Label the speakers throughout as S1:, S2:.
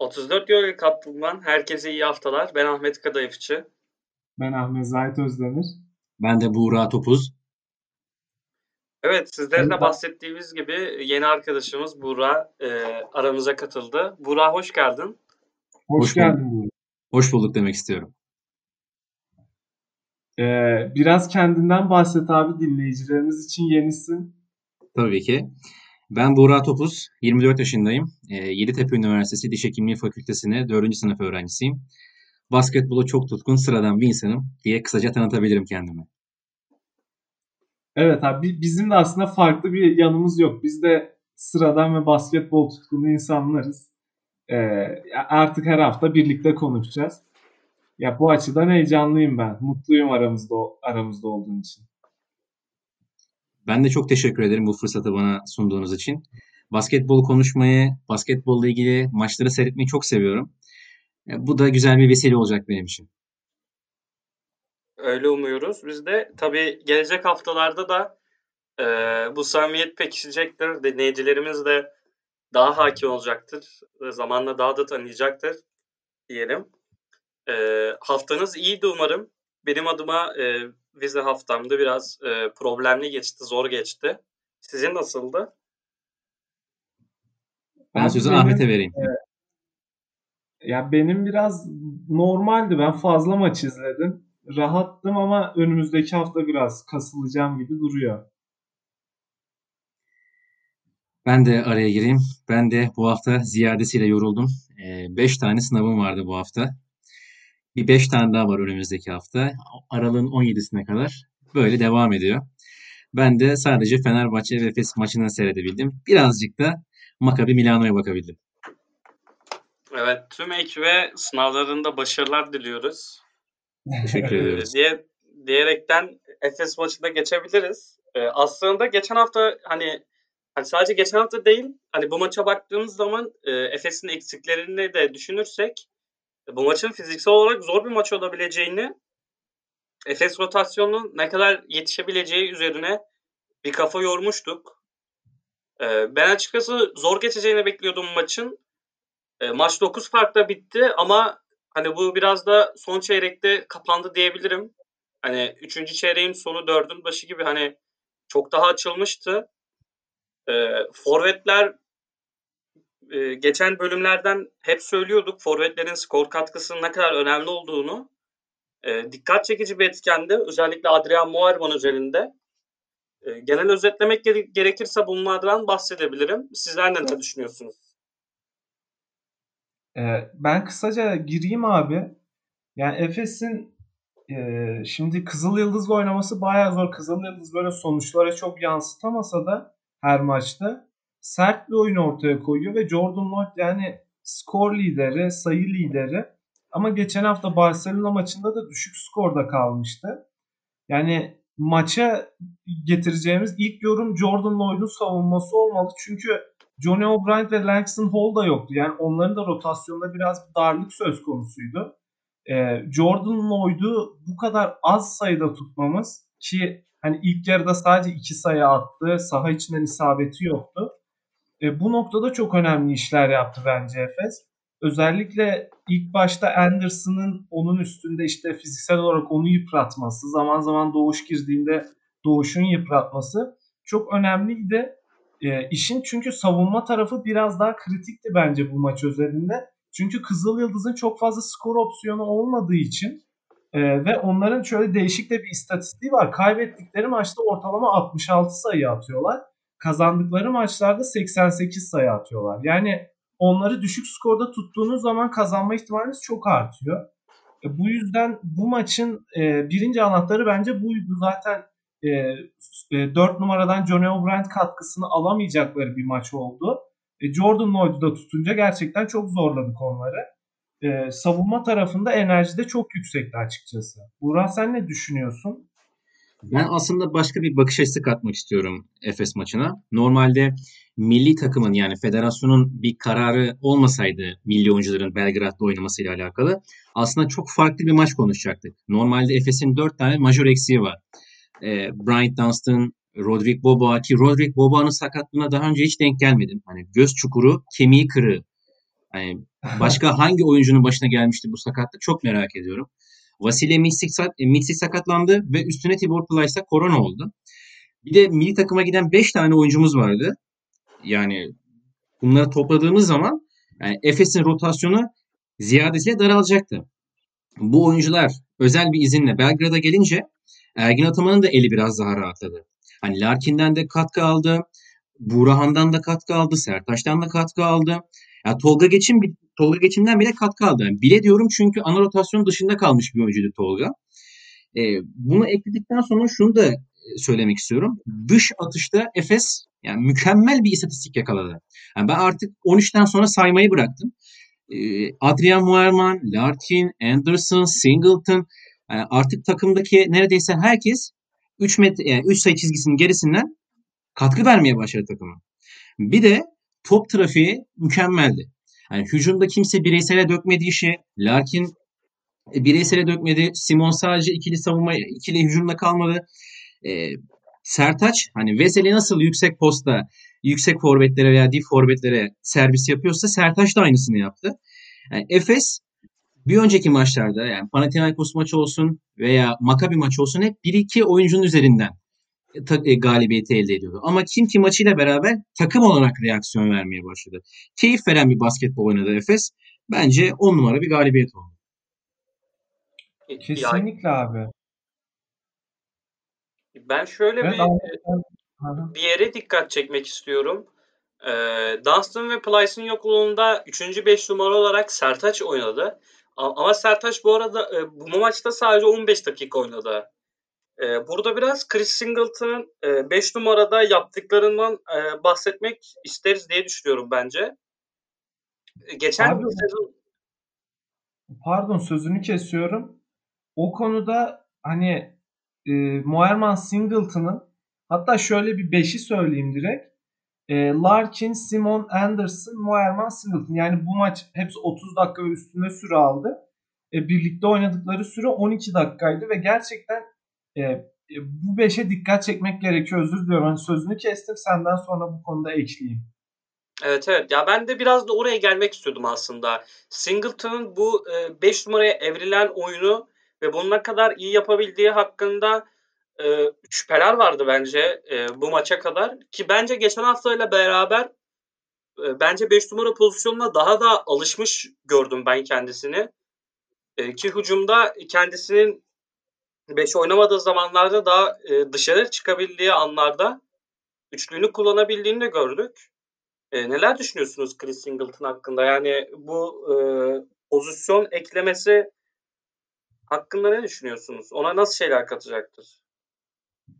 S1: 34 Yoga Kaplı'dan herkese iyi haftalar. Ben Ahmet Kadayıfçı.
S2: Ben Ahmet Zahit Özdemir.
S3: Ben de Buğra Topuz.
S1: Evet, sizlerin de bahsettiğimiz gibi yeni arkadaşımız Buğra e, aramıza katıldı. Buğra hoş geldin.
S2: Hoş, hoş geldin Buğra.
S3: Hoş bulduk demek istiyorum.
S2: Ee, biraz kendinden bahset abi dinleyicilerimiz için yenisin.
S3: Tabii ki. Ben Buğra Topuz, 24 yaşındayım. E, Yeditepe Üniversitesi Diş Hekimliği Fakültesi'ne 4. sınıf öğrencisiyim. Basketbola çok tutkun, sıradan bir insanım diye kısaca tanıtabilirim kendimi.
S2: Evet abi bizim de aslında farklı bir yanımız yok. Biz de sıradan ve basketbol tutkunu insanlarız. Ee, artık her hafta birlikte konuşacağız. Ya bu açıdan heyecanlıyım ben. Mutluyum aramızda aramızda olduğun için.
S3: Ben de çok teşekkür ederim bu fırsatı bana sunduğunuz için. Basketbol konuşmayı, basketbolla ilgili maçları seyretmeyi çok seviyorum. E, bu da güzel bir vesile olacak benim için.
S1: Öyle umuyoruz. Biz de tabii gelecek haftalarda da e, bu samimiyet pekişecektir. Dinleyicilerimiz de daha hakim olacaktır. Zamanla daha da tanıyacaktır diyelim. E, haftanız iyiydi umarım. Benim adıma e, vize haftamda biraz e, problemli geçti, zor geçti. Sizin nasıldı?
S3: Ben sözü Ahmet'e vereyim. E,
S2: ya benim biraz normaldi. Ben fazla maç izledim. Rahattım ama önümüzdeki hafta biraz kasılacağım gibi duruyor.
S3: Ben de araya gireyim. Ben de bu hafta ziyadesiyle yoruldum. 5 ee, tane sınavım vardı bu hafta. Bir 5 tane daha var önümüzdeki hafta. Aralığın 17'sine kadar böyle devam ediyor. Ben de sadece Fenerbahçe ve Efes maçını seyredebildim. Birazcık da Maccabi Milano'ya bakabildim.
S1: Evet, tüm ekibe sınavlarında başarılar diliyoruz.
S3: Teşekkür ederiz.
S1: Diye, diyerekten Efes maçına geçebiliriz. Ee, aslında geçen hafta hani hani sadece geçen hafta değil hani bu maça baktığımız zaman e, Efes'in eksiklerini de düşünürsek bu maçın fiziksel olarak zor bir maç olabileceğini Efes rotasyonunun ne kadar yetişebileceği üzerine bir kafa yormuştuk. Ee, ben açıkçası zor geçeceğini bekliyordum maçın. E, maç 9 farkla bitti ama hani bu biraz da son çeyrekte kapandı diyebilirim. Hani 3. çeyreğin sonu 4'ün başı gibi hani çok daha açılmıştı. E, forvetler e, geçen bölümlerden hep söylüyorduk forvetlerin skor katkısının ne kadar önemli olduğunu. E, dikkat çekici bir etkendi. Özellikle Adrian Muarvan üzerinde. E, genel özetlemek gerekirse bunlardan bahsedebilirim. Sizler neler düşünüyorsunuz?
S2: Ee, ben kısaca gireyim abi. Yani Efes'in e, şimdi Kızıl Yıldız'la oynaması bayağı zor. Kızıl Yıldız böyle sonuçlara çok yansıtamasa da her maçta sert bir oyun ortaya koyuyor ve Jordan Lloyd yani skor lideri, sayı lideri ama geçen hafta Barcelona maçında da düşük skorda kalmıştı. Yani maça getireceğimiz ilk yorum Jordan Lloyd'un savunması olmalı. Çünkü Johnny O'Brien ve Langston Hall da yoktu. Yani onların da rotasyonda biraz bir darlık söz konusuydu. Ee, Jordan Lloyd'u bu kadar az sayıda tutmamız ki hani ilk yarıda sadece iki sayı attı. Saha içinden isabeti yoktu. E, bu noktada çok önemli işler yaptı bence Efes. Özellikle ilk başta Anderson'ın onun üstünde işte fiziksel olarak onu yıpratması, zaman zaman Doğuş girdiğinde Doğuş'un yıpratması çok önemliydi. E, işin çünkü savunma tarafı biraz daha kritikti bence bu maç özelinde. Çünkü Kızıl Yıldız'ın çok fazla skor opsiyonu olmadığı için e, ve onların şöyle değişik de bir istatistiği var. Kaybettikleri maçta ortalama 66 sayı atıyorlar. Kazandıkları maçlarda 88 sayı atıyorlar. Yani onları düşük skorda tuttuğunuz zaman kazanma ihtimaliniz çok artıyor. E, bu yüzden bu maçın e, birinci anahtarı bence buydu. Zaten e, e, 4 numaradan Johnny O'Brien katkısını alamayacakları bir maç oldu. E, Jordan Lloyd'u da tutunca gerçekten çok zorladık onları. E, savunma tarafında enerji de çok yüksekti açıkçası. Burak sen ne düşünüyorsun?
S3: Ben aslında başka bir bakış açısı katmak istiyorum Efes maçına. Normalde milli takımın yani federasyonun bir kararı olmasaydı milli oyuncuların Belgrad'da oynamasıyla alakalı aslında çok farklı bir maç konuşacaktık. Normalde Efes'in 4 tane majör eksiği var e, Bryant Dunstan, Roderick Boboa ki Roderick Boboa'nın sakatlığına daha önce hiç denk gelmedim. Hani göz çukuru, kemiği kırığı. Yani Başka hangi oyuncunun başına gelmişti bu sakatlık çok merak ediyorum. Vasile Mitsic sakatlandı ve üstüne Tibor Plyce'a korona oldu. Bir de milli takıma giden 5 tane oyuncumuz vardı. Yani bunları topladığımız zaman yani Efes'in rotasyonu ziyadesiyle daralacaktı. Bu oyuncular özel bir izinle Belgrad'a gelince Ergin Ataman'ın da eli biraz daha rahatladı. Hani Larkin'den de katkı aldı. Burahan'dan da katkı aldı. Sertaş'tan da katkı aldı. Ya Tolga Geçim Tolga Geçim'den bile katkı aldı. Yani bile diyorum çünkü ana rotasyon dışında kalmış bir oyuncuydu Tolga. E, bunu ekledikten sonra şunu da söylemek istiyorum. Dış atışta Efes yani mükemmel bir istatistik yakaladı. Yani ben artık 13'ten sonra saymayı bıraktım. E, Adrian Muerman, Larkin, Anderson, Singleton yani artık takımdaki neredeyse herkes 3 metre yani 3 sayı çizgisinin gerisinden katkı vermeye başladı takıma. Bir de top trafiği mükemmeldi. Yani hücumda kimse bireysele dökmedi işi. Larkin e, bireysele dökmedi. Simon sadece ikili savunma, ikili hücumda kalmadı. E, Sertaç hani Veseli nasıl yüksek posta, yüksek forvetlere veya dip forvetlere servis yapıyorsa Sertaç da aynısını yaptı. Yani Efes bir önceki maçlarda yani Panathinaikos maçı olsun veya Maccabi maçı olsun hep 1-2 oyuncunun üzerinden galibiyeti elde ediyordu. Ama kim ki maçıyla beraber takım olarak reaksiyon vermeye başladı. Keyif veren bir basketbol oynadı Efes. Bence on numara bir galibiyet oldu.
S2: Kesinlikle abi.
S1: Ben şöyle evet, bir abi. bir yere dikkat çekmek istiyorum. Ee, Dunstan ve Plyce'ın yokluğunda 3. 5 numara olarak Sertaç oynadı. Ama Sertaç bu arada e, bu maçta sadece 15 dakika oynadı. E, burada biraz Chris Singleton'ın 5 e, numarada yaptıklarından e, bahsetmek isteriz diye düşünüyorum bence. E, geçen Abi, sezon
S2: Pardon sözünü kesiyorum. O konuda hani e, Moerman Singleton'ın hatta şöyle bir beşi söyleyeyim direkt. E, Larkin, Simon, Anderson, Moerman, Singleton. Yani bu maç hepsi 30 dakika üstünde süre aldı. E, birlikte oynadıkları süre 12 dakikaydı ve gerçekten e, e, bu beşe dikkat çekmek gerekiyor. Özür diliyorum. Hani sözünü kestim. Senden sonra bu konuda ekleyeyim.
S1: Evet evet. Ya ben de biraz da oraya gelmek istiyordum aslında. Singleton'ın bu 5 e, numaraya evrilen oyunu ve bununla kadar iyi yapabildiği hakkında e, şüpheler vardı bence e, bu maça kadar. Ki bence geçen haftayla beraber e, bence 5 numara pozisyonuna daha da alışmış gördüm ben kendisini. E, ki hücumda kendisinin 5 oynamadığı zamanlarda daha e, dışarı çıkabildiği anlarda üçlüğünü kullanabildiğini de gördük. E, neler düşünüyorsunuz Chris Singleton hakkında? Yani bu e, pozisyon eklemesi hakkında ne düşünüyorsunuz? Ona nasıl şeyler katacaktır?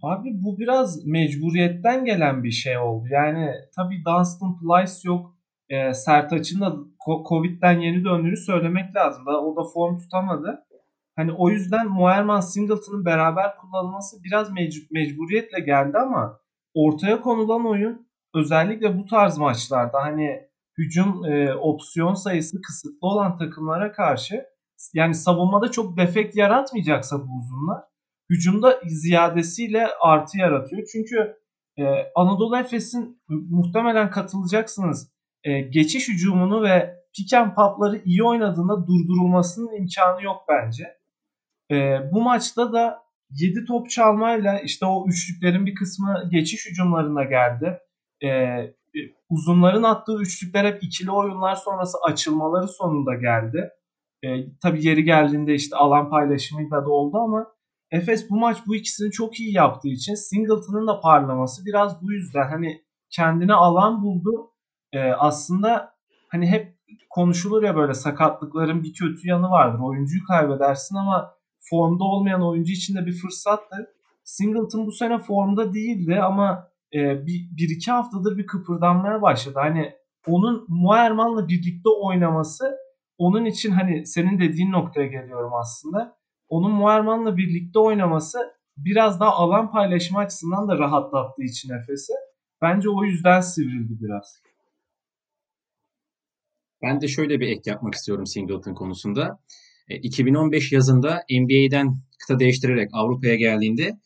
S2: Abi bu biraz mecburiyetten gelen bir şey oldu. Yani tabii Dunstan Plyce yok. E, Sertaç'ın da Covid'den yeni döndüğünü söylemek lazım. O da form tutamadı. Hani o yüzden Moerman Singleton'ın beraber kullanılması biraz mec- mecburiyetle geldi ama ortaya konulan oyun özellikle bu tarz maçlarda hani hücum e, opsiyon sayısı kısıtlı olan takımlara karşı yani savunmada çok defekt yaratmayacaksa bu uzunlar hücumda ziyadesiyle artı yaratıyor. Çünkü e, Anadolu Efes'in muhtemelen katılacaksınız e, geçiş hücumunu ve pick and pop'ları iyi oynadığında durdurulmasının imkanı yok bence. E, bu maçta da 7 top çalmayla işte o üçlüklerin bir kısmı geçiş hücumlarına geldi. E, uzunların attığı üçlükler hep ikili oyunlar sonrası açılmaları sonunda geldi. E, tabii yeri geldiğinde işte alan paylaşımıyla da oldu ama Efes bu maç bu ikisini çok iyi yaptığı için Singleton'ın da parlaması biraz bu yüzden hani kendine alan buldu. E, aslında hani hep konuşulur ya böyle sakatlıkların bir kötü yanı vardır. Oyuncuyu kaybedersin ama formda olmayan oyuncu için de bir fırsattır. Singleton bu sene formda değildi ama e, bir, bir iki haftadır bir kıpırdanmaya başladı. Hani onun Muerman'la birlikte oynaması onun için hani senin dediğin noktaya geliyorum aslında. Onun Muerman'la birlikte oynaması biraz daha alan paylaşımı açısından da rahatlattığı için Efes'i. Bence o yüzden sivrildi biraz.
S3: Ben de şöyle bir ek yapmak istiyorum Singleton konusunda. 2015 e, yazında NBA'den kıta değiştirerek Avrupa'ya geldiğinde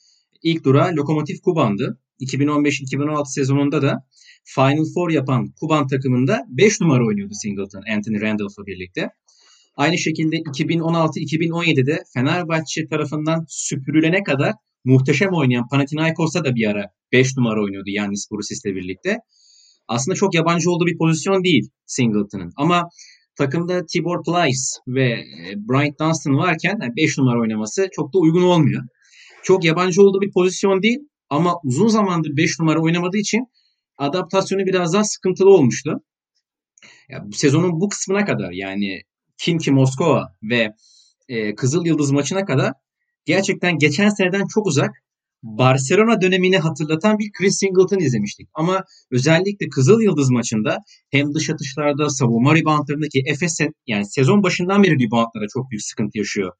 S3: ilk durağı Lokomotiv Kuban'dı. 2015-2016 sezonunda da Final Four yapan Kuban takımında 5 numara oynuyordu Singleton, Anthony Randolph'la birlikte. Aynı şekilde 2016-2017'de Fenerbahçe tarafından süpürülene kadar muhteşem oynayan Panathinaikos'ta da bir ara 5 numara oynuyordu Yannis Brussis'le birlikte. Aslında çok yabancı olduğu bir pozisyon değil Singleton'ın. Ama takımda Tibor Plyce ve e, Bryant Dunstan varken 5 numara oynaması çok da uygun olmuyor. Çok yabancı olduğu bir pozisyon değil ama uzun zamandır 5 numara oynamadığı için adaptasyonu biraz daha sıkıntılı olmuştu. Ya, sezonun bu kısmına kadar yani Kimki Moskova ve e, Kızıl Yıldız maçına kadar gerçekten geçen seneden çok uzak Barcelona dönemini hatırlatan bir Chris Singleton izlemiştik. Ama özellikle Kızıl Yıldız maçında hem dış atışlarda savunma reboundlarındaki Efes yani sezon başından beri reboundlara çok büyük sıkıntı yaşıyor.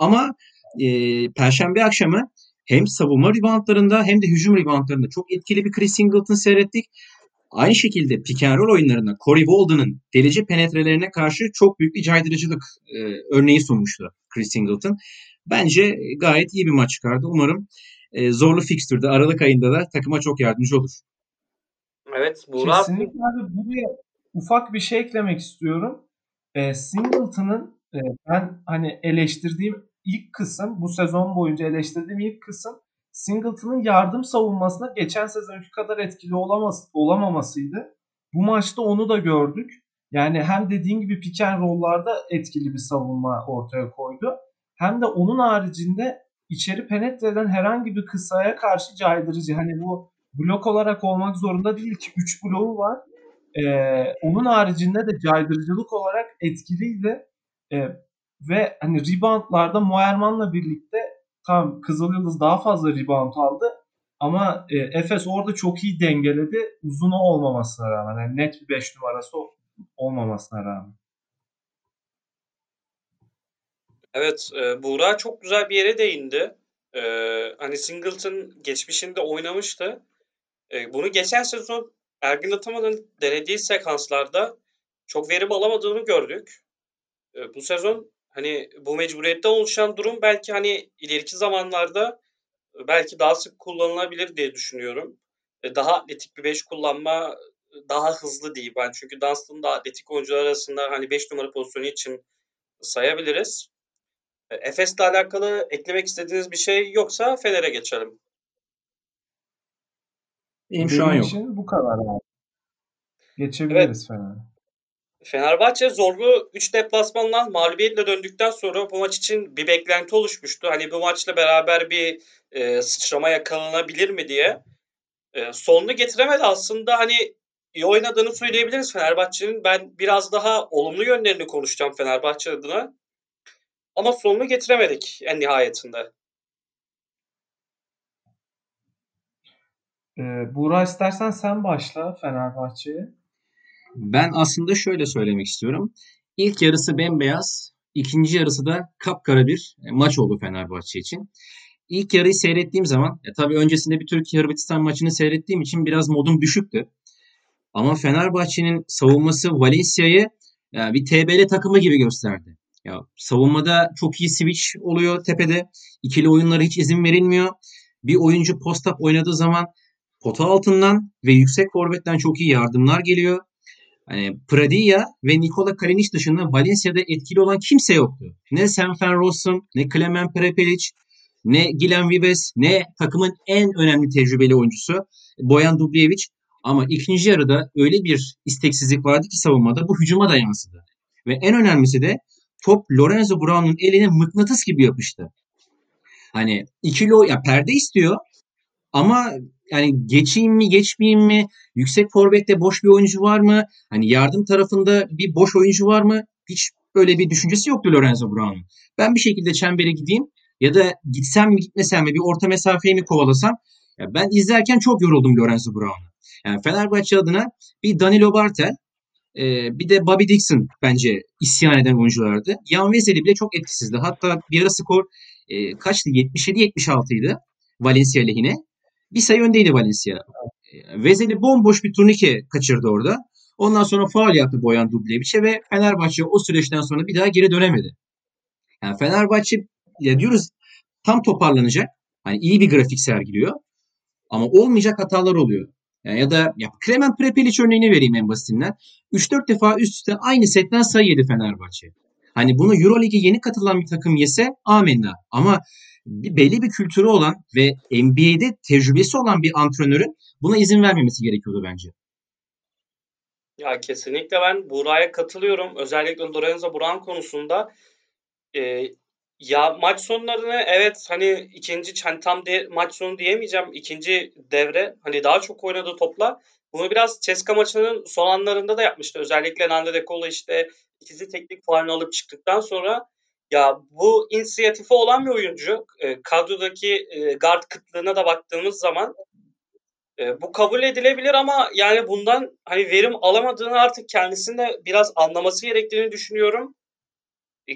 S3: Ama e, Perşembe akşamı hem savunma reboundlarında hem de hücum reboundlarında çok etkili bir Chris Singleton seyrettik. Aynı şekilde pick and roll oyunlarında Corey Walden'ın delici penetrelerine karşı çok büyük bir caydırıcılık e, örneği sunmuştu Chris Singleton. Bence gayet iyi bir maç çıkardı. Umarım e, zorlu fikstürde Aralık ayında da takıma çok yardımcı olur.
S1: Evet. Burak...
S2: Kesinlikle abi buraya ufak bir şey eklemek istiyorum. E, Singleton'ın e, ben hani eleştirdiğim ilk kısım bu sezon boyunca eleştirdiğim ilk kısım Singleton'ın yardım savunmasına geçen sezonki kadar etkili olamaz, olamamasıydı. Bu maçta onu da gördük. Yani hem dediğin gibi pick and roll'larda etkili bir savunma ortaya koydu. Hem de onun haricinde içeri penetre eden herhangi bir kısaya karşı caydırıcı. Hani bu blok olarak olmak zorunda değil ki 3 bloğu var. Ee, onun haricinde de caydırıcılık olarak etkiliydi. Ee, ve hani reboundlarda Moerman'la birlikte tam Kızıl Yıldız daha fazla rebound aldı. Ama e, Efes orada çok iyi dengeledi. Uzunu olmamasına rağmen. Yani net bir 5 numarası olmamasına rağmen.
S1: Evet, e, Buğra çok güzel bir yere değindi. E, hani Singleton geçmişinde oynamıştı. E, bunu geçen sezon Ergin Ataman'ın denediği sekanslarda çok verim alamadığını gördük. E, bu sezon hani bu mecburiyetten oluşan durum belki hani ileriki zamanlarda belki daha sık kullanılabilir diye düşünüyorum. E, daha atletik bir 5 kullanma daha hızlı değil ben. Çünkü Dunstan'ın da atletik oyuncular arasında hani 5 numara pozisyonu için sayabiliriz. E, Efes'le alakalı eklemek istediğiniz bir şey yoksa Fener'e geçelim.
S2: Benim şu an yok. Için bu kadar. Geçebiliriz evet. Fener'e.
S1: Fenerbahçe zorlu 3 deplasmandan mağlubiyetle döndükten sonra bu maç için bir beklenti oluşmuştu. Hani bu maçla beraber bir e, sıçrama yakalanabilir mi diye. E, sonunu getiremedi aslında hani iyi oynadığını söyleyebiliriz Fenerbahçe'nin. Ben biraz daha olumlu yönlerini konuşacağım Fenerbahçe adına. Ama sonunu getiremedik en nihayetinde.
S2: Ee, Buğra istersen sen başla Fenerbahçe'ye.
S3: Ben aslında şöyle söylemek istiyorum. İlk yarısı bembeyaz, ikinci yarısı da kapkara bir e, maç oldu Fenerbahçe için. İlk yarıyı seyrettiğim zaman, e, tabii öncesinde bir Türkiye-Hırvatistan maçını seyrettiğim için biraz modum düşüktü. Ama Fenerbahçe'nin savunması Valencia'yı e, bir TBL takımı gibi gösterdi. Ya savunmada çok iyi switch oluyor tepede. İkili oyunlara hiç izin verilmiyor. Bir oyuncu post-up oynadığı zaman pota altından ve yüksek forvetten çok iyi yardımlar geliyor. Yani Pradilla ve Nikola Kalinic dışında Valencia'da etkili olan kimse yoktu. Ne Senfen Rossum, ne Klemen Prepelic, ne Gilen Vives, ne takımın en önemli tecrübeli oyuncusu Boyan Dubljevic. Ama ikinci yarıda öyle bir isteksizlik vardı ki savunmada bu hücuma da yansıdı. Ve en önemlisi de top Lorenzo Brown'un eline mıknatıs gibi yapıştı. Hani ikili o ya perde istiyor ama yani geçeyim mi geçmeyeyim mi? Yüksek forvette boş bir oyuncu var mı? Hani yardım tarafında bir boş oyuncu var mı? Hiç böyle bir düşüncesi yoktu Lorenzo Brown'un. Ben bir şekilde çembere gideyim ya da gitsem mi gitmesem mi bir orta mesafeyi mi kovalasam? Ya ben izlerken çok yoruldum Lorenzo Brown'u. Yani Fenerbahçe adına bir Danilo Bartel, e, bir de Bobby Dixon bence isyan eden oyunculardı. Yan Vezeli bile çok etkisizdi. Hatta bir ara skor e, kaçtı? 77-76 idi Valencia lehine. Bir sayı öndeydi Valencia. Vezeli bomboş bir turnike kaçırdı orada. Ondan sonra faal yaptı Boyan Dublevic'e ve Fenerbahçe o süreçten sonra bir daha geri dönemedi. Yani Fenerbahçe ya diyoruz tam toparlanacak. Hani iyi bir grafik sergiliyor. Ama olmayacak hatalar oluyor. Yani ya da ya Kremen Prepelic örneğini vereyim en basitinden. 3-4 defa üst üste aynı setten sayı yedi Fenerbahçe. Hani bunu Euroleague'e yeni katılan bir takım yese amenna. Ama belli bir kültürü olan ve NBA'de tecrübesi olan bir antrenörün buna izin vermemesi gerekiyordu bence.
S1: Ya kesinlikle ben Burak'a katılıyorum. Özellikle Lorenzo Brown konusunda. Ee, ya maç sonlarını evet hani ikinci hani tam de, maç sonu diyemeyeceğim. ikinci devre hani daha çok oynadı topla. Bunu biraz Ceska maçının son anlarında da yapmıştı. Özellikle Nando De Colo işte ikizi teknik faalini alıp çıktıktan sonra ya bu inisiyatifi olan bir oyuncu. E, kadrodaki e, guard kıtlığına da baktığımız zaman e, bu kabul edilebilir ama yani bundan hani verim alamadığını artık kendisinde biraz anlaması gerektiğini düşünüyorum.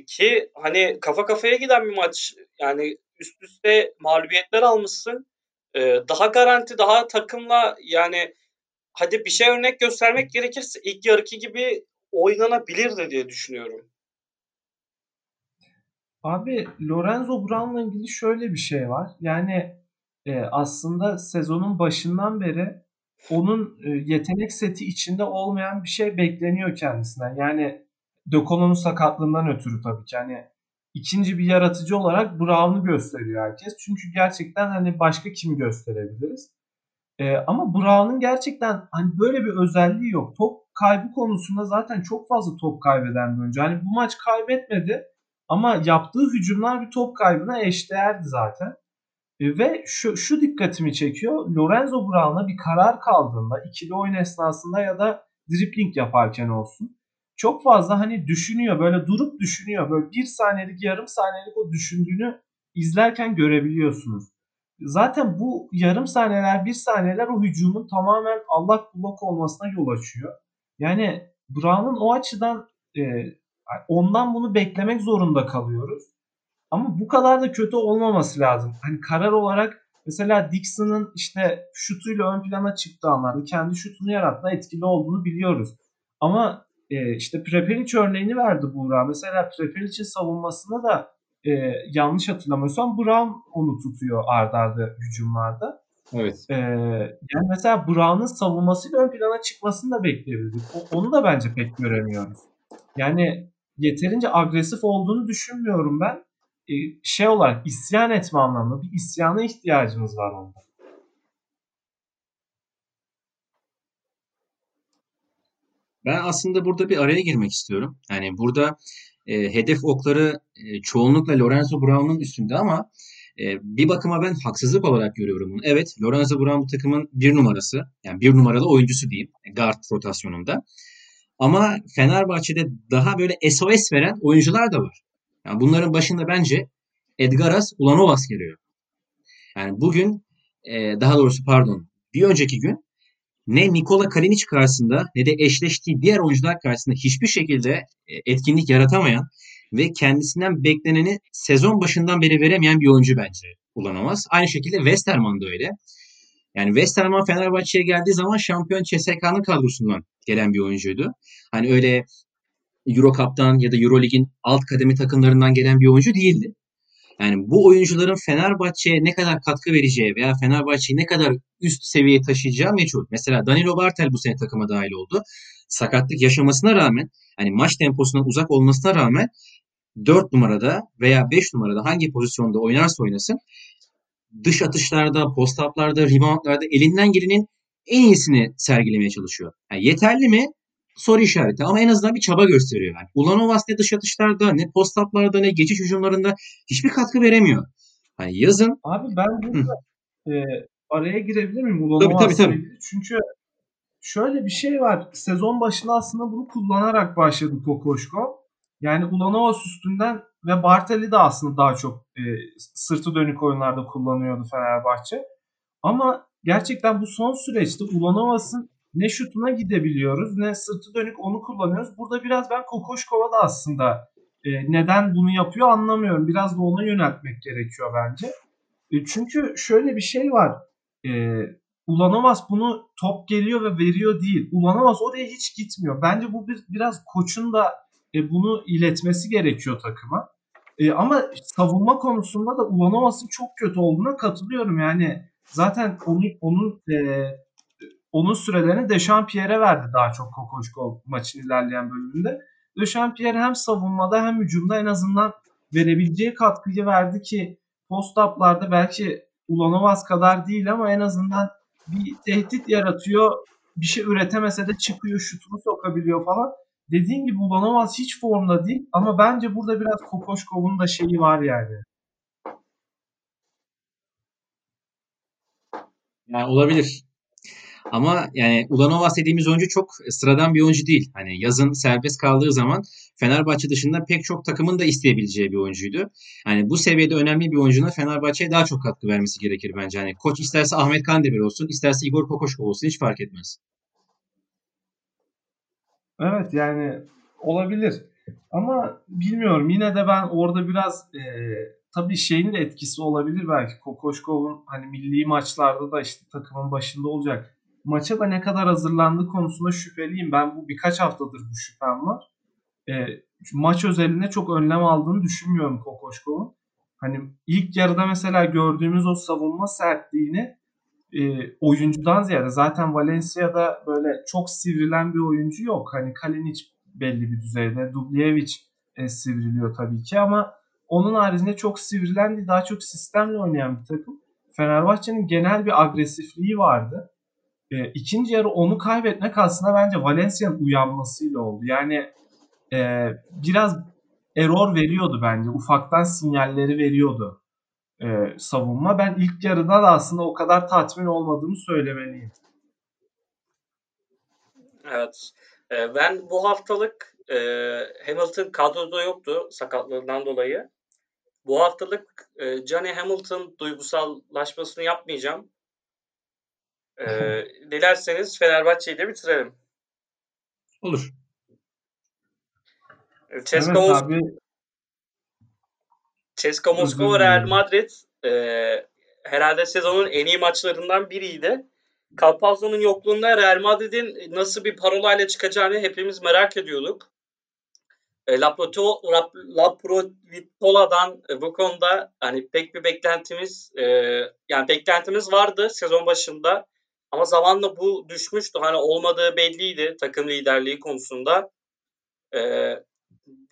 S1: Ki hani kafa kafaya giden bir maç. Yani üst üste mağlubiyetler almışsın. E, daha garanti, daha takımla yani hadi bir şey örnek göstermek gerekirse ilk yarıki gibi oynanabilirdi diye düşünüyorum.
S2: Abi Lorenzo Brown'la ilgili şöyle bir şey var. Yani e, aslında sezonun başından beri onun e, yetenek seti içinde olmayan bir şey bekleniyor kendisinden. Yani Dökono'nun sakatlığından ötürü tabii ki. Yani ikinci bir yaratıcı olarak Brown'u gösteriyor herkes. Çünkü gerçekten hani başka kimi gösterebiliriz? Ee, ama Brown'un gerçekten hani böyle bir özelliği yok. Top kaybı konusunda zaten çok fazla top kaybeden bir oyuncu. Hani bu maç kaybetmedi ama yaptığı hücumlar bir top kaybına eşdeğerdi zaten. E, ve şu, şu dikkatimi çekiyor. Lorenzo Brown'a bir karar kaldığında ikili oyun esnasında ya da dribbling yaparken olsun çok fazla hani düşünüyor böyle durup düşünüyor böyle bir saniyelik yarım saniyelik o düşündüğünü izlerken görebiliyorsunuz. Zaten bu yarım saniyeler bir saniyeler o hücumun tamamen allak bullak olmasına yol açıyor. Yani Brown'un o açıdan e, ondan bunu beklemek zorunda kalıyoruz. Ama bu kadar da kötü olmaması lazım. Hani karar olarak mesela Dixon'ın işte şutuyla ön plana çıktığı anlarda kendi şutunu yaratma etkili olduğunu biliyoruz. Ama e, işte Prepelic örneğini verdi Buğra. Mesela Prepelic'in savunmasında da e, yanlış hatırlamıyorsam Brown onu tutuyor ardarda arda hücumlarda.
S3: Evet.
S2: E, yani mesela Brown'ın savunmasıyla ön plana çıkmasını da bekleyebilirdik. O, onu da bence pek göremiyoruz. Yani yeterince agresif olduğunu düşünmüyorum ben. E, şey olarak isyan etme anlamında bir isyana ihtiyacımız var onda.
S3: Ben aslında burada bir araya girmek istiyorum. Yani burada e, hedef okları e, çoğunlukla Lorenzo Brown'un üstünde ama e, bir bakıma ben haksızlık olarak görüyorum bunu. Evet Lorenzo Brown bu takımın bir numarası. Yani bir numaralı oyuncusu diyeyim. Guard rotasyonunda. Ama Fenerbahçe'de daha böyle SOS veren oyuncular da var. Yani bunların başında bence Edgaras Ulanovas geliyor. Yani bugün e, daha doğrusu pardon bir önceki gün ne Nikola Kalinic karşısında ne de eşleştiği diğer oyuncular karşısında hiçbir şekilde e, etkinlik yaratamayan ve kendisinden bekleneni sezon başından beri veremeyen bir oyuncu bence kullanamaz. Aynı şekilde Westerman da öyle. Yani Westerman Fenerbahçe'ye geldiği zaman şampiyon CSK'nın kadrosundan gelen bir oyuncuydu. Hani öyle Euro Cup'tan ya da Euro Lig'in alt kademi takımlarından gelen bir oyuncu değildi. Yani bu oyuncuların Fenerbahçe'ye ne kadar katkı vereceği veya Fenerbahçe'yi ne kadar üst seviyeye taşıyacağı meçhul. Mesela Danilo Bartel bu sene takıma dahil oldu. Sakatlık yaşamasına rağmen hani maç temposundan uzak olmasına rağmen 4 numarada veya 5 numarada hangi pozisyonda oynarsa oynasın dış atışlarda, post-up'larda, reboundlarda elinden gelenin en iyisini sergilemeye çalışıyor. Yani yeterli mi? Soru işareti ama en azından bir çaba gösteriyor. Yani Ulanovas ne dış atışlarda ne post-up'larda ne geçiş hücumlarında hiçbir katkı veremiyor. Hani yazın...
S2: Abi ben burada e, araya girebilir miyim Ulanovas'la tabii, tabii, tabii. Çünkü şöyle bir şey var. Sezon başında aslında bunu kullanarak başladı Kokoşko. Yani Ulanovas üstünden ve Bartel'i de aslında daha çok e, sırtı dönük oyunlarda kullanıyordu Fenerbahçe. Ama gerçekten bu son süreçte Ulanovas'ın ne şutuna gidebiliyoruz ne sırtı dönük onu kullanıyoruz. Burada biraz ben Kokoşkova da aslında e, neden bunu yapıyor anlamıyorum. Biraz da ona yöneltmek gerekiyor bence. E, çünkü şöyle bir şey var. E, Ulanovas bunu top geliyor ve veriyor değil. Ulanovas oraya hiç gitmiyor. Bence bu bir, biraz koçun da e, bunu iletmesi gerekiyor takıma. E, ama savunma konusunda da Ulanovas'ın çok kötü olduğuna katılıyorum. Yani zaten onu, onun e, onun sürelerini Dechampierre'e verdi daha çok Kokoşkov maçın ilerleyen bölümünde. Dechampierre hem savunmada hem hücumda en azından verebileceği katkıyı verdi ki post-up'larda belki Ulanovas kadar değil ama en azından bir tehdit yaratıyor. Bir şey üretemese de çıkıyor, şutunu sokabiliyor falan. Dediğim gibi Ulanovas hiç formda değil ama bence burada biraz Kokoşkov'un da şeyi var yani.
S3: Yani olabilir. Ama yani Ulanovas dediğimiz oyuncu çok sıradan bir oyuncu değil. Hani yazın serbest kaldığı zaman Fenerbahçe dışında pek çok takımın da isteyebileceği bir oyuncuydu. Hani bu seviyede önemli bir oyuncunun Fenerbahçe'ye daha çok katkı vermesi gerekir bence. Hani koç isterse Ahmet Kandemir olsun, isterse Igor Kokoşkov olsun hiç fark etmez.
S2: Evet yani olabilir. Ama bilmiyorum yine de ben orada biraz e, tabii şeyin de etkisi olabilir belki. Kokoşkov'un hani milli maçlarda da işte takımın başında olacak. Maça da ne kadar hazırlandığı konusunda şüpheliyim. Ben bu birkaç haftadır bu şüphem var. E, maç özelinde çok önlem aldığını düşünmüyorum Kokoşkov'un. Hani ilk yarıda mesela gördüğümüz o savunma sertliğini e, oyuncudan ziyade zaten Valencia'da böyle çok sivrilen bir oyuncu yok. Hani Kalinic belli bir düzeyde, Dubljevic e, sivriliyor tabii ki ama onun haricinde çok sivrilen daha çok sistemle oynayan bir takım. Fenerbahçe'nin genel bir agresifliği vardı. E, ikinci yarı onu kaybetmek aslında bence Valencia'nın uyanmasıyla oldu. Yani e, biraz error veriyordu bence. Ufaktan sinyalleri veriyordu e, savunma. Ben ilk yarıda da aslında o kadar tatmin olmadığımı söylemeliyim.
S1: Evet. E, ben bu haftalık e, Hamilton kadroda yoktu sakatlığından dolayı. Bu haftalık e, Johnny Hamilton duygusallaşmasını yapmayacağım. E, dilerseniz Fenerbahçe ile bitirelim.
S3: Olur.
S1: Ceska evet, abi. Ceska Moskova Real Madrid e, herhalde sezonun en iyi maçlarından biriydi. Campazzo'nun yokluğunda Real Madrid'in nasıl bir parolayla çıkacağını hepimiz merak ediyorduk. E, Laprovitola'dan e, bu konuda hani pek bir beklentimiz e, yani beklentimiz vardı sezon başında ama zamanla bu düşmüştü. Hani olmadığı belliydi takım liderliği konusunda. E,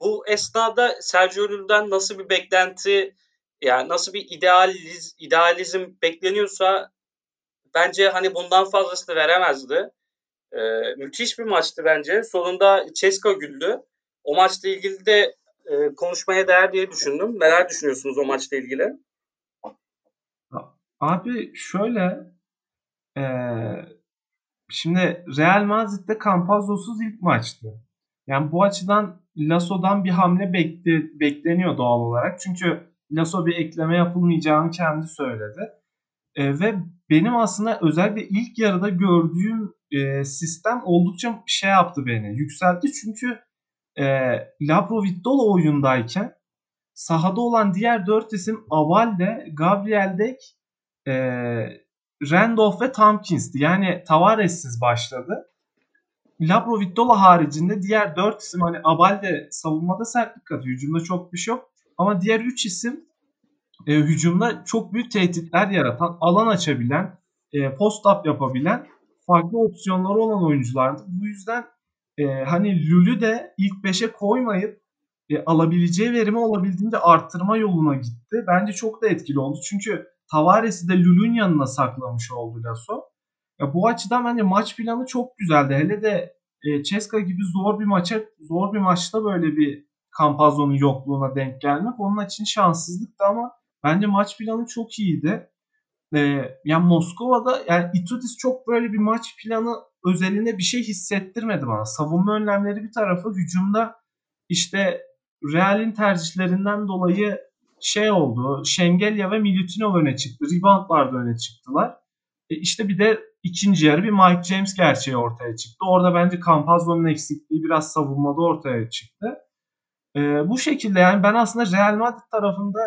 S1: bu esnada Sergio Llull'den nasıl bir beklenti yani nasıl bir idealiz, idealizm bekleniyorsa bence hani bundan fazlasını veremezdi. Ee, müthiş bir maçtı bence. Sonunda Ceska güldü. O maçla ilgili de e, konuşmaya değer diye düşündüm. Neler düşünüyorsunuz o maçla ilgili?
S2: Abi şöyle e, şimdi Real Madrid'de Campazzosuz ilk maçtı. Yani bu açıdan Lasso'dan bir hamle bekle, bekleniyor doğal olarak. Çünkü Lasso bir ekleme yapılmayacağını kendi söyledi. E, ve benim aslında özellikle ilk yarıda gördüğüm e, sistem oldukça şey yaptı beni. Yükseltti çünkü e, Laprovittola oyundayken sahada olan diğer dört isim Avalde, Gabriel Dek, e, Randolph ve Tompkins'ti. Yani Tavares'siz başladı. Laprovittola haricinde diğer dört isim hani Abalde savunmada sertlik katıyor. Hücumda çok bir şey yok. Ama diğer 3 isim e, hücumda çok büyük tehditler yaratan, alan açabilen, e, post-up yapabilen farklı opsiyonları olan oyunculardı. Bu yüzden e, hani Lül'ü de ilk 5'e koymayıp e, alabileceği verimi olabildiğince arttırma yoluna gitti. Bence çok da etkili oldu. Çünkü Tavares'i de Lül'ün yanına saklamış oldu Lasso. Ya bu açıdan bence maç planı çok güzeldi. Hele de e, Ceska gibi zor bir maça zor bir maçta böyle bir Campazzo'nun yokluğuna denk gelmek onun için şanssızlıktı ama bence maç planı çok iyiydi. Ee, yani Moskova'da yani Itudis çok böyle bir maç planı özelinde bir şey hissettirmedi bana. Savunma önlemleri bir tarafı hücumda işte Real'in tercihlerinden dolayı şey oldu. Şengelya ve Milutinov öne çıktı. Reboundlarda öne çıktılar. E işte bir de ikinci yarı bir Mike James gerçeği ortaya çıktı. Orada bence Campazzo'nun eksikliği biraz savunmada ortaya çıktı. E, bu şekilde yani ben aslında Real Madrid tarafında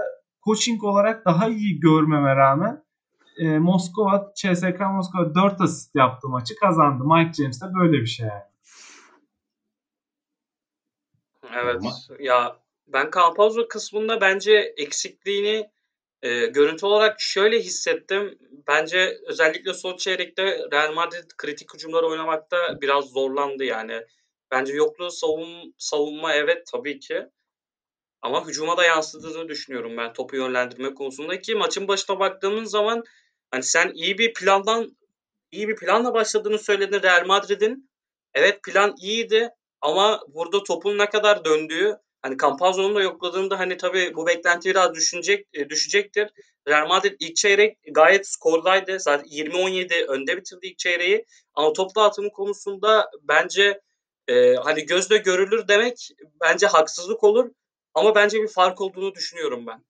S2: coaching olarak daha iyi görmeme rağmen e, Moskova, CSK Moskova 4 asist yaptı maçı kazandı. Mike James de böyle bir şey yani.
S1: Evet. Ya ben Campazzo kısmında bence eksikliğini E, görüntü olarak şöyle hissettim. Bence özellikle son çeyrekte Real Madrid kritik hücumları oynamakta biraz zorlandı yani. Bence yokluğu savun, savunma evet tabii ki. Ama hücuma da yansıdığını düşünüyorum ben topu yönlendirme konusunda ki maçın başına baktığımız zaman hani sen iyi bir plandan iyi bir planla başladığını söyledin Real Madrid'in. Evet plan iyiydi ama burada topun ne kadar döndüğü hani Campazzo'nun da yokladığında hani tabii bu beklenti biraz düşünecek, e, düşecektir. Real Madrid ilk çeyrek gayet skordaydı. Zaten 20-17 önde bitirdi ilk çeyreği. Ama top dağıtımı konusunda bence e, hani gözle görülür demek bence haksızlık olur. Ama bence bir fark olduğunu düşünüyorum ben.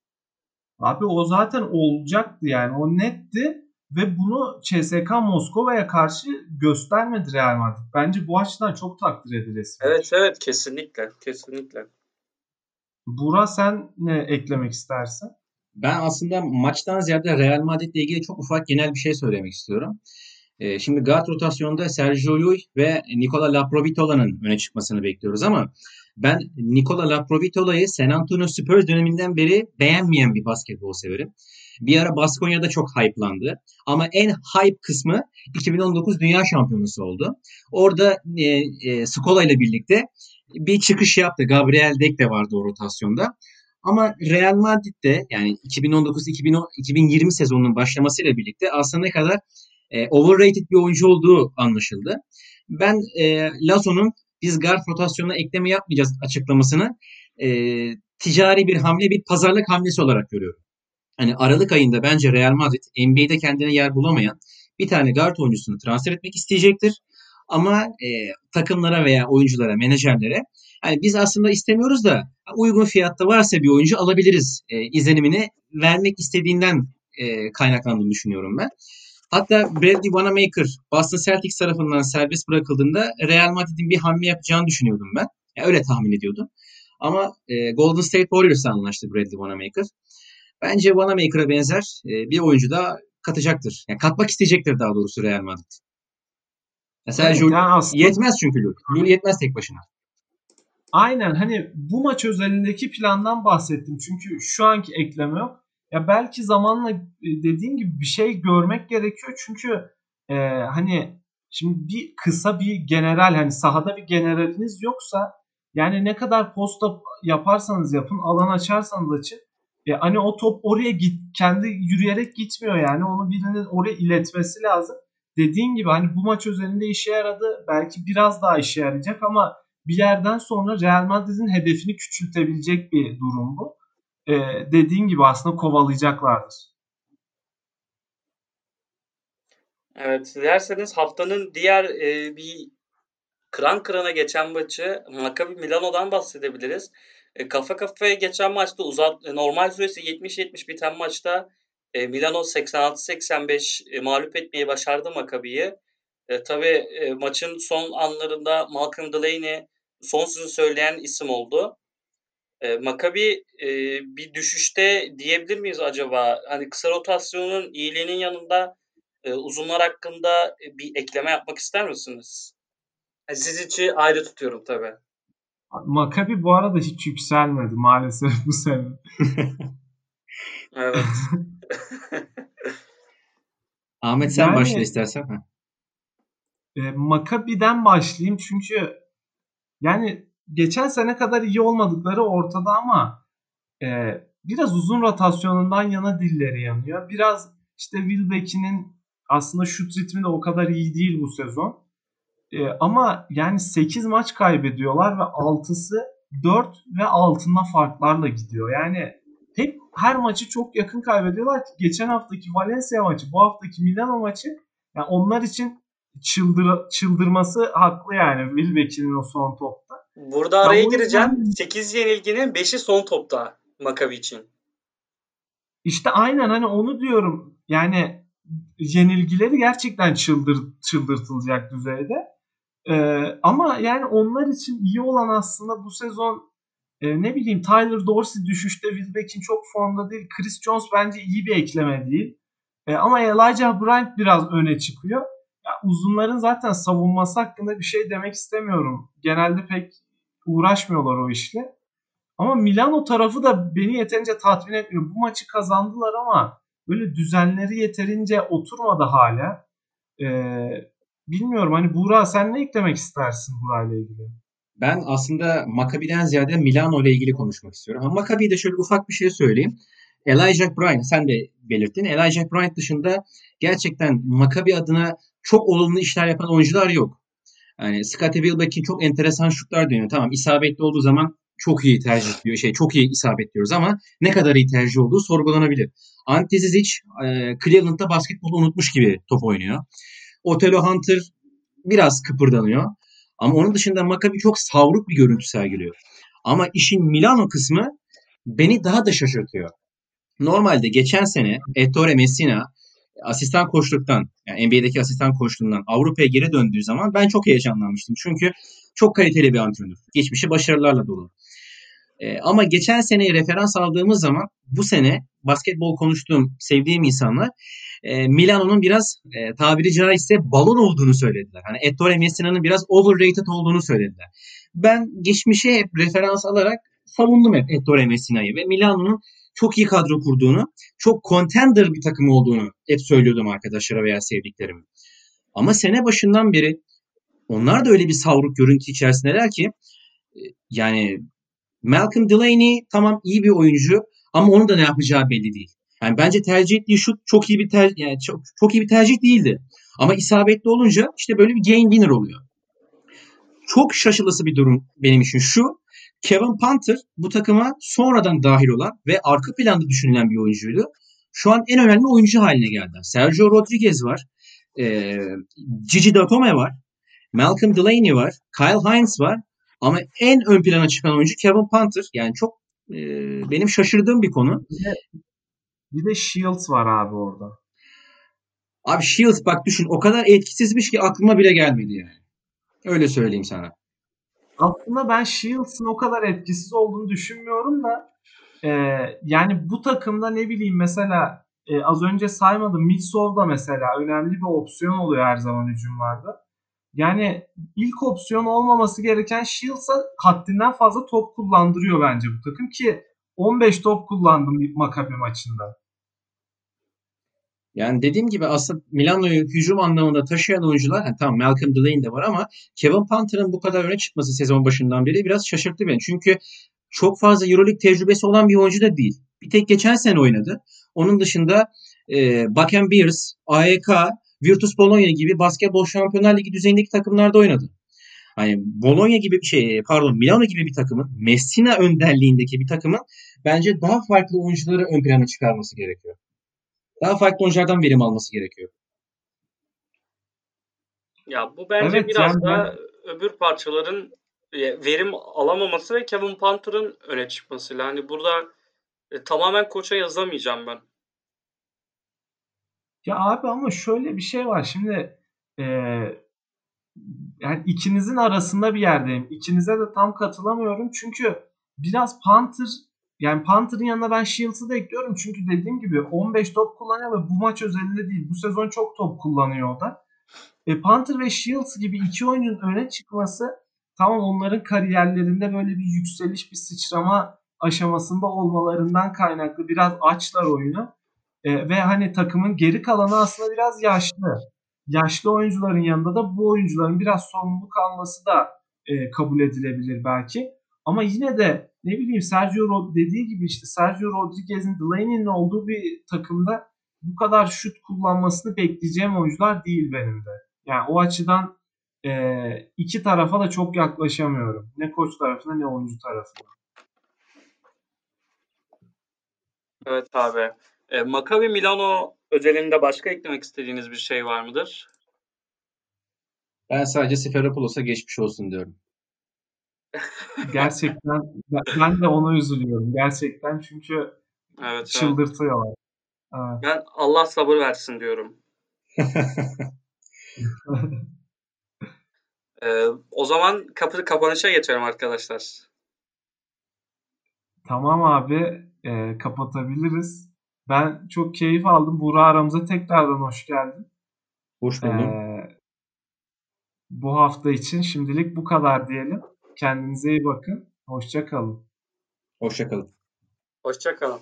S2: Abi o zaten olacaktı yani. O netti ve bunu CSK Moskova'ya karşı göstermedi Real Madrid. Bence bu açıdan çok takdir edilesi.
S1: Evet evet kesinlikle kesinlikle.
S2: Bura sen ne eklemek istersin?
S3: Ben aslında maçtan ziyade Real Madrid ile ilgili çok ufak genel bir şey söylemek istiyorum. Ee, şimdi guard rotasyonda Sergio Llull ve Nicola Laprovitola'nın öne çıkmasını bekliyoruz ama ben Nikola Laprovitola'yı San Antonio Spurs döneminden beri beğenmeyen bir basketbol severim. Bir ara Baskonya'da çok hype'landı. Ama en hype kısmı 2019 Dünya Şampiyonası oldu. Orada e, e, Skola ile birlikte bir çıkış yaptı. Gabriel Dek de vardı o rotasyonda. Ama Real Madrid'de yani 2019-2020 sezonunun başlamasıyla birlikte aslında ne kadar e, overrated bir oyuncu olduğu anlaşıldı. Ben e, Lazo'nun biz guard rotasyonuna ekleme yapmayacağız açıklamasını e, ticari bir hamle, bir pazarlık hamlesi olarak görüyorum. Hani Aralık ayında bence Real Madrid NBA'de kendine yer bulamayan bir tane guard oyuncusunu transfer etmek isteyecektir. Ama e, takımlara veya oyunculara, menajerlere hani biz aslında istemiyoruz da uygun fiyatta varsa bir oyuncu alabiliriz e, izlenimini vermek istediğinden e, kaynaklandığını düşünüyorum ben. Hatta Bradley Wanamaker Boston Celtics tarafından serbest bırakıldığında Real Madrid'in bir hamle yapacağını düşünüyordum ben. Yani öyle tahmin ediyordum. Ama e, Golden State Warriors'la anlaştı Bradley Wanamaker. Bence Wanamaker'a benzer e, bir oyuncu da katacaktır. Yani katmak isteyecektir daha doğrusu Real Madrid. Mesela evet, yani aslında... yetmez çünkü Lul. Lul yetmez tek başına.
S2: Aynen hani bu maç özelindeki plandan bahsettim. Çünkü şu anki ekleme yok. Ya belki zamanla e, dediğim gibi bir şey görmek gerekiyor. Çünkü e, hani şimdi bir kısa bir general hani sahada bir generaliniz yoksa yani ne kadar posta yaparsanız yapın alan açarsanız açın e, hani o top oraya git kendi yürüyerek gitmiyor yani onu birinin oraya iletmesi lazım. Dediğin gibi hani bu maç üzerinde işe yaradı. Belki biraz daha işe yarayacak ama bir yerden sonra Real Madrid'in hedefini küçültebilecek bir durum bu e, dediğin gibi aslında kovalayacaklardır.
S1: Evet, dilerseniz haftanın diğer e, bir kıran kırana geçen maçı Maccabi Milano'dan bahsedebiliriz. E, kafa kafaya geçen maçta uzat e, normal süresi 70-70 biten maçta e, Milano 86-85 e, mağlup etmeyi başardı Maccabi'yi. E, tabii e, maçın son anlarında Malcolm Delaney son sözü söyleyen isim oldu. E, Maccabi e, bir düşüşte diyebilir miyiz acaba? Hani kısa rotasyonun iyiliğinin yanında e, uzunlar hakkında bir ekleme yapmak ister misiniz? Yani siz içi ayrı tutuyorum tabii.
S2: Maccabi bu arada hiç yükselmedi maalesef bu sene.
S1: evet.
S3: Ahmet sen yani, başla istersen. Ha.
S2: E, Maccabi'den başlayayım çünkü yani geçen sene kadar iyi olmadıkları ortada ama e, biraz uzun rotasyonundan yana dilleri yanıyor. Biraz işte Wilbeck'inin aslında şut ritmi de o kadar iyi değil bu sezon. E, ama yani 8 maç kaybediyorlar ve 6'sı 4 ve altında farklarla gidiyor. Yani hep her maçı çok yakın kaybediyorlar geçen haftaki Valencia maçı, bu haftaki Milano maçı yani onlar için çıldır, çıldırması haklı yani Wilbeck'in o son topta.
S1: Burada araya ya gireceğim. Yüzden... 8 yenilginin 5'i son topta Makabi için.
S2: İşte aynen hani onu diyorum. Yani yenilgileri gerçekten çıldır, çıldırtılacak düzeyde. Ee, ama yani onlar için iyi olan aslında bu sezon e, ne bileyim Tyler Dorsey düşüşte Wilbeck'in çok formda değil. Chris Jones bence iyi bir ekleme değil. E, ama Elijah Bryant biraz öne çıkıyor. Ya, uzunların zaten savunması hakkında bir şey demek istemiyorum. Genelde pek uğraşmıyorlar o işle. Ama Milano tarafı da beni yeterince tatmin etmiyor. Bu maçı kazandılar ama böyle düzenleri yeterince oturmadı hala. Ee, bilmiyorum hani Buğra sen ne eklemek istersin Buğra ile ilgili?
S3: Ben aslında Maccabi'den ziyade Milano ile ilgili konuşmak istiyorum. Ama Maccabi'de şöyle ufak bir şey söyleyeyim. Elijah Bryant sen de belirttin. Elijah Bryant dışında gerçekten Maccabi adına çok olumlu işler yapan oyuncular yok. Yani Scottie Wilbeck'in çok enteresan şutlar dönüyor. Tamam isabetli olduğu zaman çok iyi tercih diyor. Şey çok iyi isabet diyoruz ama ne kadar iyi tercih olduğu sorgulanabilir. Ante Zizic e, Cleveland'da basketbolu unutmuş gibi top oynuyor. Otelo Hunter biraz kıpırdanıyor. Ama onun dışında Maccabi çok savruk bir görüntü sergiliyor. Ama işin Milano kısmı beni daha da şaşırtıyor. Normalde geçen sene Ettore Messina asistan koçluktan yani NBA'deki asistan koçluğundan Avrupa'ya geri döndüğü zaman ben çok heyecanlanmıştım. Çünkü çok kaliteli bir antrenör. Geçmişi başarılarla dolu. Ee, ama geçen seneye referans aldığımız zaman bu sene basketbol konuştuğum, sevdiğim insanlar e, Milano'nun biraz e, tabiri caizse balon olduğunu söylediler. Hani Ettore Messina'nın biraz overrated olduğunu söylediler. Ben geçmişe hep referans alarak savundum hep Ettore Messina'yı ve Milano'nun çok iyi kadro kurduğunu, çok contender bir takım olduğunu hep söylüyordum arkadaşlara veya sevdiklerime. Ama sene başından beri onlar da öyle bir savruk görüntü içerisindeler ki e, yani Malcolm Delaney tamam iyi bir oyuncu ama onun da ne yapacağı belli değil. Yani bence tercih ettiği şut çok iyi bir ter yani çok, çok iyi bir tercih değildi. Ama isabetli olunca işte böyle bir game winner oluyor. Çok şaşılası bir durum benim için şu. Kevin Panther bu takıma sonradan dahil olan ve arka planda düşünülen bir oyuncuydu. Şu an en önemli oyuncu haline geldi. Sergio Rodriguez var. E, Gigi Datome var. Malcolm Delaney var. Kyle Hines var. Ama en ön plana çıkan oyuncu Kevin Panther. Yani çok e, benim şaşırdığım bir konu.
S2: Bir de, Shields var abi orada.
S3: Abi Shields bak düşün o kadar etkisizmiş ki aklıma bile gelmedi yani. Öyle söyleyeyim sana.
S2: Aslında ben Shields'ın o kadar etkisiz olduğunu düşünmüyorum da e, yani bu takımda ne bileyim mesela e, az önce saymadım Mitsov da mesela önemli bir opsiyon oluyor her zaman hücumlarda. Yani ilk opsiyon olmaması gereken Shields'a haddinden fazla top kullandırıyor bence bu takım ki 15 top kullandım Maccabi maçında.
S3: Yani dediğim gibi aslında Milano'yu hücum anlamında taşıyan oyuncular yani tamam Malcolm Delaney de var ama Kevin Panther'ın bu kadar öne çıkması sezon başından beri biraz şaşırttı beni. Çünkü çok fazla Euroleague tecrübesi olan bir oyuncu da değil. Bir tek geçen sene oynadı. Onun dışında e, Buck Bears, AEK, Virtus Bologna gibi basketbol şampiyonlar ligi düzeyindeki takımlarda oynadı. Hani Bologna gibi bir şey, pardon Milano gibi bir takımın, Messina önderliğindeki bir takımın bence daha farklı oyuncuları ön plana çıkarması gerekiyor. Daha farklı oyunculardan verim alması gerekiyor.
S1: Ya bu bence evet, biraz yani da ben... öbür parçaların e, verim alamaması ve Kevin Panther'ın öne çıkmasıyla. Hani burada e, tamamen koça yazamayacağım ben.
S2: Ya abi ama şöyle bir şey var. Şimdi e, yani ikinizin arasında bir yerdeyim. İkinize de tam katılamıyorum. Çünkü biraz Panther yani Panther'ın yanına ben Shields'ı da ekliyorum. Çünkü dediğim gibi 15 top kullanıyor ve bu maç özelinde değil. Bu sezon çok top kullanıyor o da. E, Panther ve Shields gibi iki oyuncunun öne çıkması tamam onların kariyerlerinde böyle bir yükseliş, bir sıçrama aşamasında olmalarından kaynaklı biraz açlar oyunu. E, ve hani takımın geri kalanı aslında biraz yaşlı. Yaşlı oyuncuların yanında da bu oyuncuların biraz sorumluluk alması da e, kabul edilebilir belki. Ama yine de ne bileyim Sergio Rod dediği gibi işte Sergio Rodriguez'in Delaney'nin olduğu bir takımda bu kadar şut kullanmasını bekleyeceğim oyuncular değil benim de. Yani o açıdan e, iki tarafa da çok yaklaşamıyorum. Ne koç tarafına ne oyuncu tarafına.
S1: Evet abi. E, Maccabi Milano özelinde başka eklemek istediğiniz bir şey var mıdır?
S3: Ben sadece Siferopoulos'a geçmiş olsun diyorum.
S2: Gerçekten ben de ona üzülüyorum. Gerçekten çünkü evet, çıldırtıyorlar.
S1: Evet. Ben Allah sabır versin diyorum. ee, o zaman kapı kapanışa geçelim arkadaşlar.
S2: Tamam abi e, kapatabiliriz. Ben çok keyif aldım. Buğra aramıza tekrardan hoş geldin.
S3: Hoş buldum. Ee,
S2: bu hafta için şimdilik bu kadar diyelim. Kendinize iyi bakın. Hoşça kalın.
S3: Hoşçakalın.
S1: Hoşçakalın.